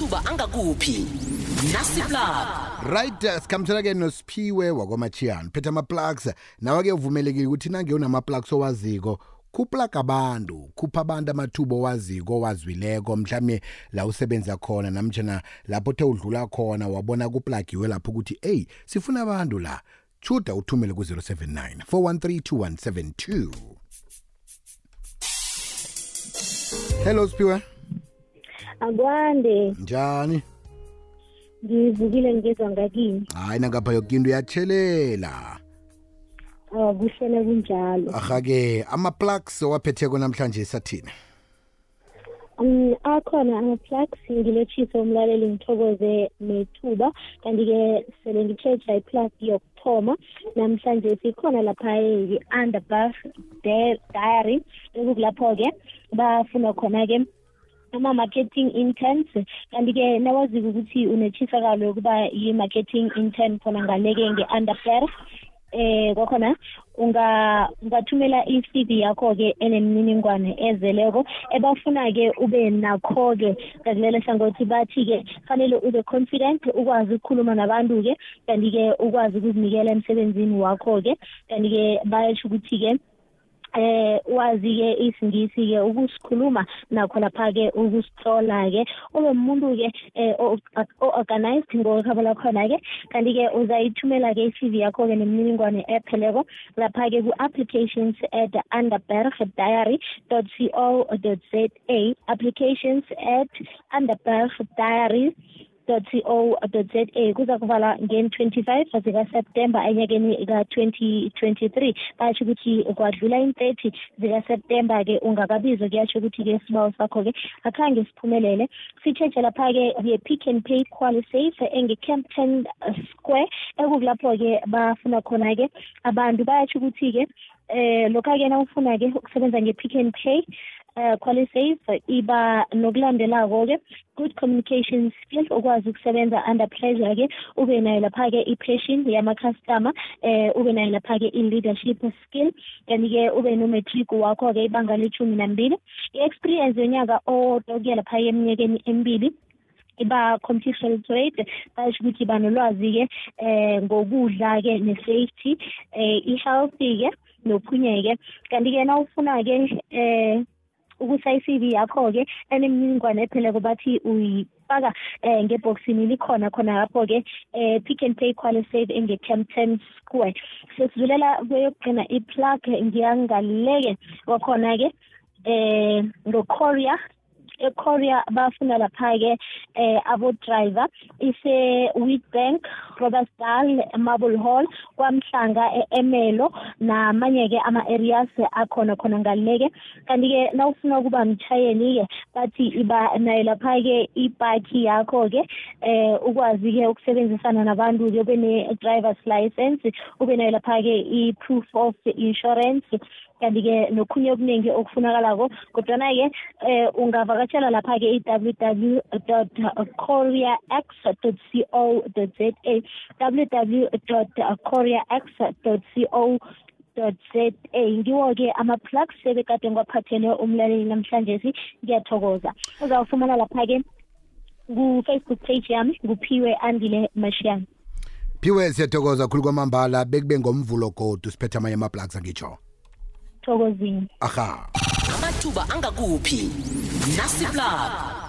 amathuba angakuphi? Nasiplug. Right uh, sikhamthela-ke nosiphiwe wakwamachiyani phethe ama-plugs nawe-ke uvumelekile ukuthi nange unama-plugs owaziko khuplug abantu khupha abantu amathuba owaziko owazwileko. Mhlawumbe la usebenza khona namtshana lapho uthe udlula khona wabona kuplagiwe lapho ukuthi eyi sifuna abantu la chuda uthumele ku-079 413 hello siphiwe akwande. Njani? Ngivukile ngizwa ngakini. Hayi nangapha yoke into uyatshelela awa kuhlele kunjalo. Aha-ke ama-plugs owaphetheko namhlanje sathini um akhona ama-plugs ngilotshise umlaleli ngithokoze nethuba. Kanti-ke sele ngitsheja iplug yokuthoma. Namhlanje sikhona lapha i-underbuff diary. Ekukulapho-ke bafuna khona-ke ama-marketing interns kanti-ke nawaziko ukuthi unetshisakalo yokuba yi-marketing intern khona ngaleke nge-underperf eh kwakhona unga ungathumela i-CV yakho-ke enemininingwane ezeleko ebafuna-ke ube nakho-ke. Ngakulelo hlangothi bathi-ke fanele ube confident ukwazi ukukhuluma nabantu-ke kanti-ke ukwazi ukuzinikela emsebenzini wakho-ke. Kanti-ke bayasho ukuthi-ke eh wazi-ke isingisi-ke ukusikhuluma nakho lapha-ke ukusitlola-ke ube umuntu-ke eh o-organized ngokukhaba lakhona-ke kanti-ke uzayithumela-ke i-cv yakho-ke nemininingwane epheleko lapha-ke ku-applications at underberg diary co za applications at underberg diary co.za kuza kuvala ngen-25 zikaseptemba enyakeni ka-2023 basho ukuthi kwadlula in-30 zikaseptemba-ke ungakabizwa kuyasho ukuthi-ke isibawo sakho-ke akhange siphumelele. Sitsheje lapha-ke ye-pick and pay qualisafe enge-campton square ekukulapho-ke bafuna khona-ke abantu. Bayasho ukuthi-ke eh lokha-ke nawufuna-ke ukusebenza nge-pick and pay uh, qualisafe iba nokulandelako-ke. Good communication skill ukwazi ukusebenza under pressure ke ube nayo lapha-ke i-passion yama-customer eh ube nayo lapha-ke i-leadership skill. Kanti-ke ube no-matric wakho-ke ibanga lethumi nambili. I-experience yonyaka owodwa kuya lapha-ke eminyakeni emibili iba competition rate basho ukuthi banolwazi-ke eh ngokudla-ke ne-safety eh i-healthy-ke nokhunye-ke kanti-ke nawufuna-ke eh ukusa i-CV yakho-ke enemininingwane epheleko bathi uyifaka eh ngebhoxini likhona khona lapho-ke eh pick and pay qualisave enge-campton square. Sesidlulela kweyokugcina i-plug ngiyangaleke kwakhona-ke eh ngokorea ekorea bafuna lapha-ke eh abo-driver ise-wheatbank robertsdal marble hall kwamhlanga e-emelo namanye-ke ama-areas akhona khona ngaleke. Kanti-ke nawufuna ukuba mtshayeli-ke bathi iba nayo lapha-ke ipaki yakho-ke eh ukwazi-ke ukusebenzisana nabantu-ke ube ne-drivers license ube nayo lapha-ke i-proof of insurance kanti-ke nokhunye okuningi okufunakalako kodwana-ke eh ungavakatshela lapha-ke i-www koreax co za www koreax co za ngiwo-ke ama-plugs sebekade ngiwaphathele umlaleli namhlanje ngiyathokoza. Uzawufumana lapha-ke ku-facebook page yami nguphiwe andile mashiyani phiwe siyathokoza khulu kwamambala bekube ngomvulo godu siphethe amanye ama-plugs angitsho thokozini. Aha. Amathuba angakuphi? Nasiplug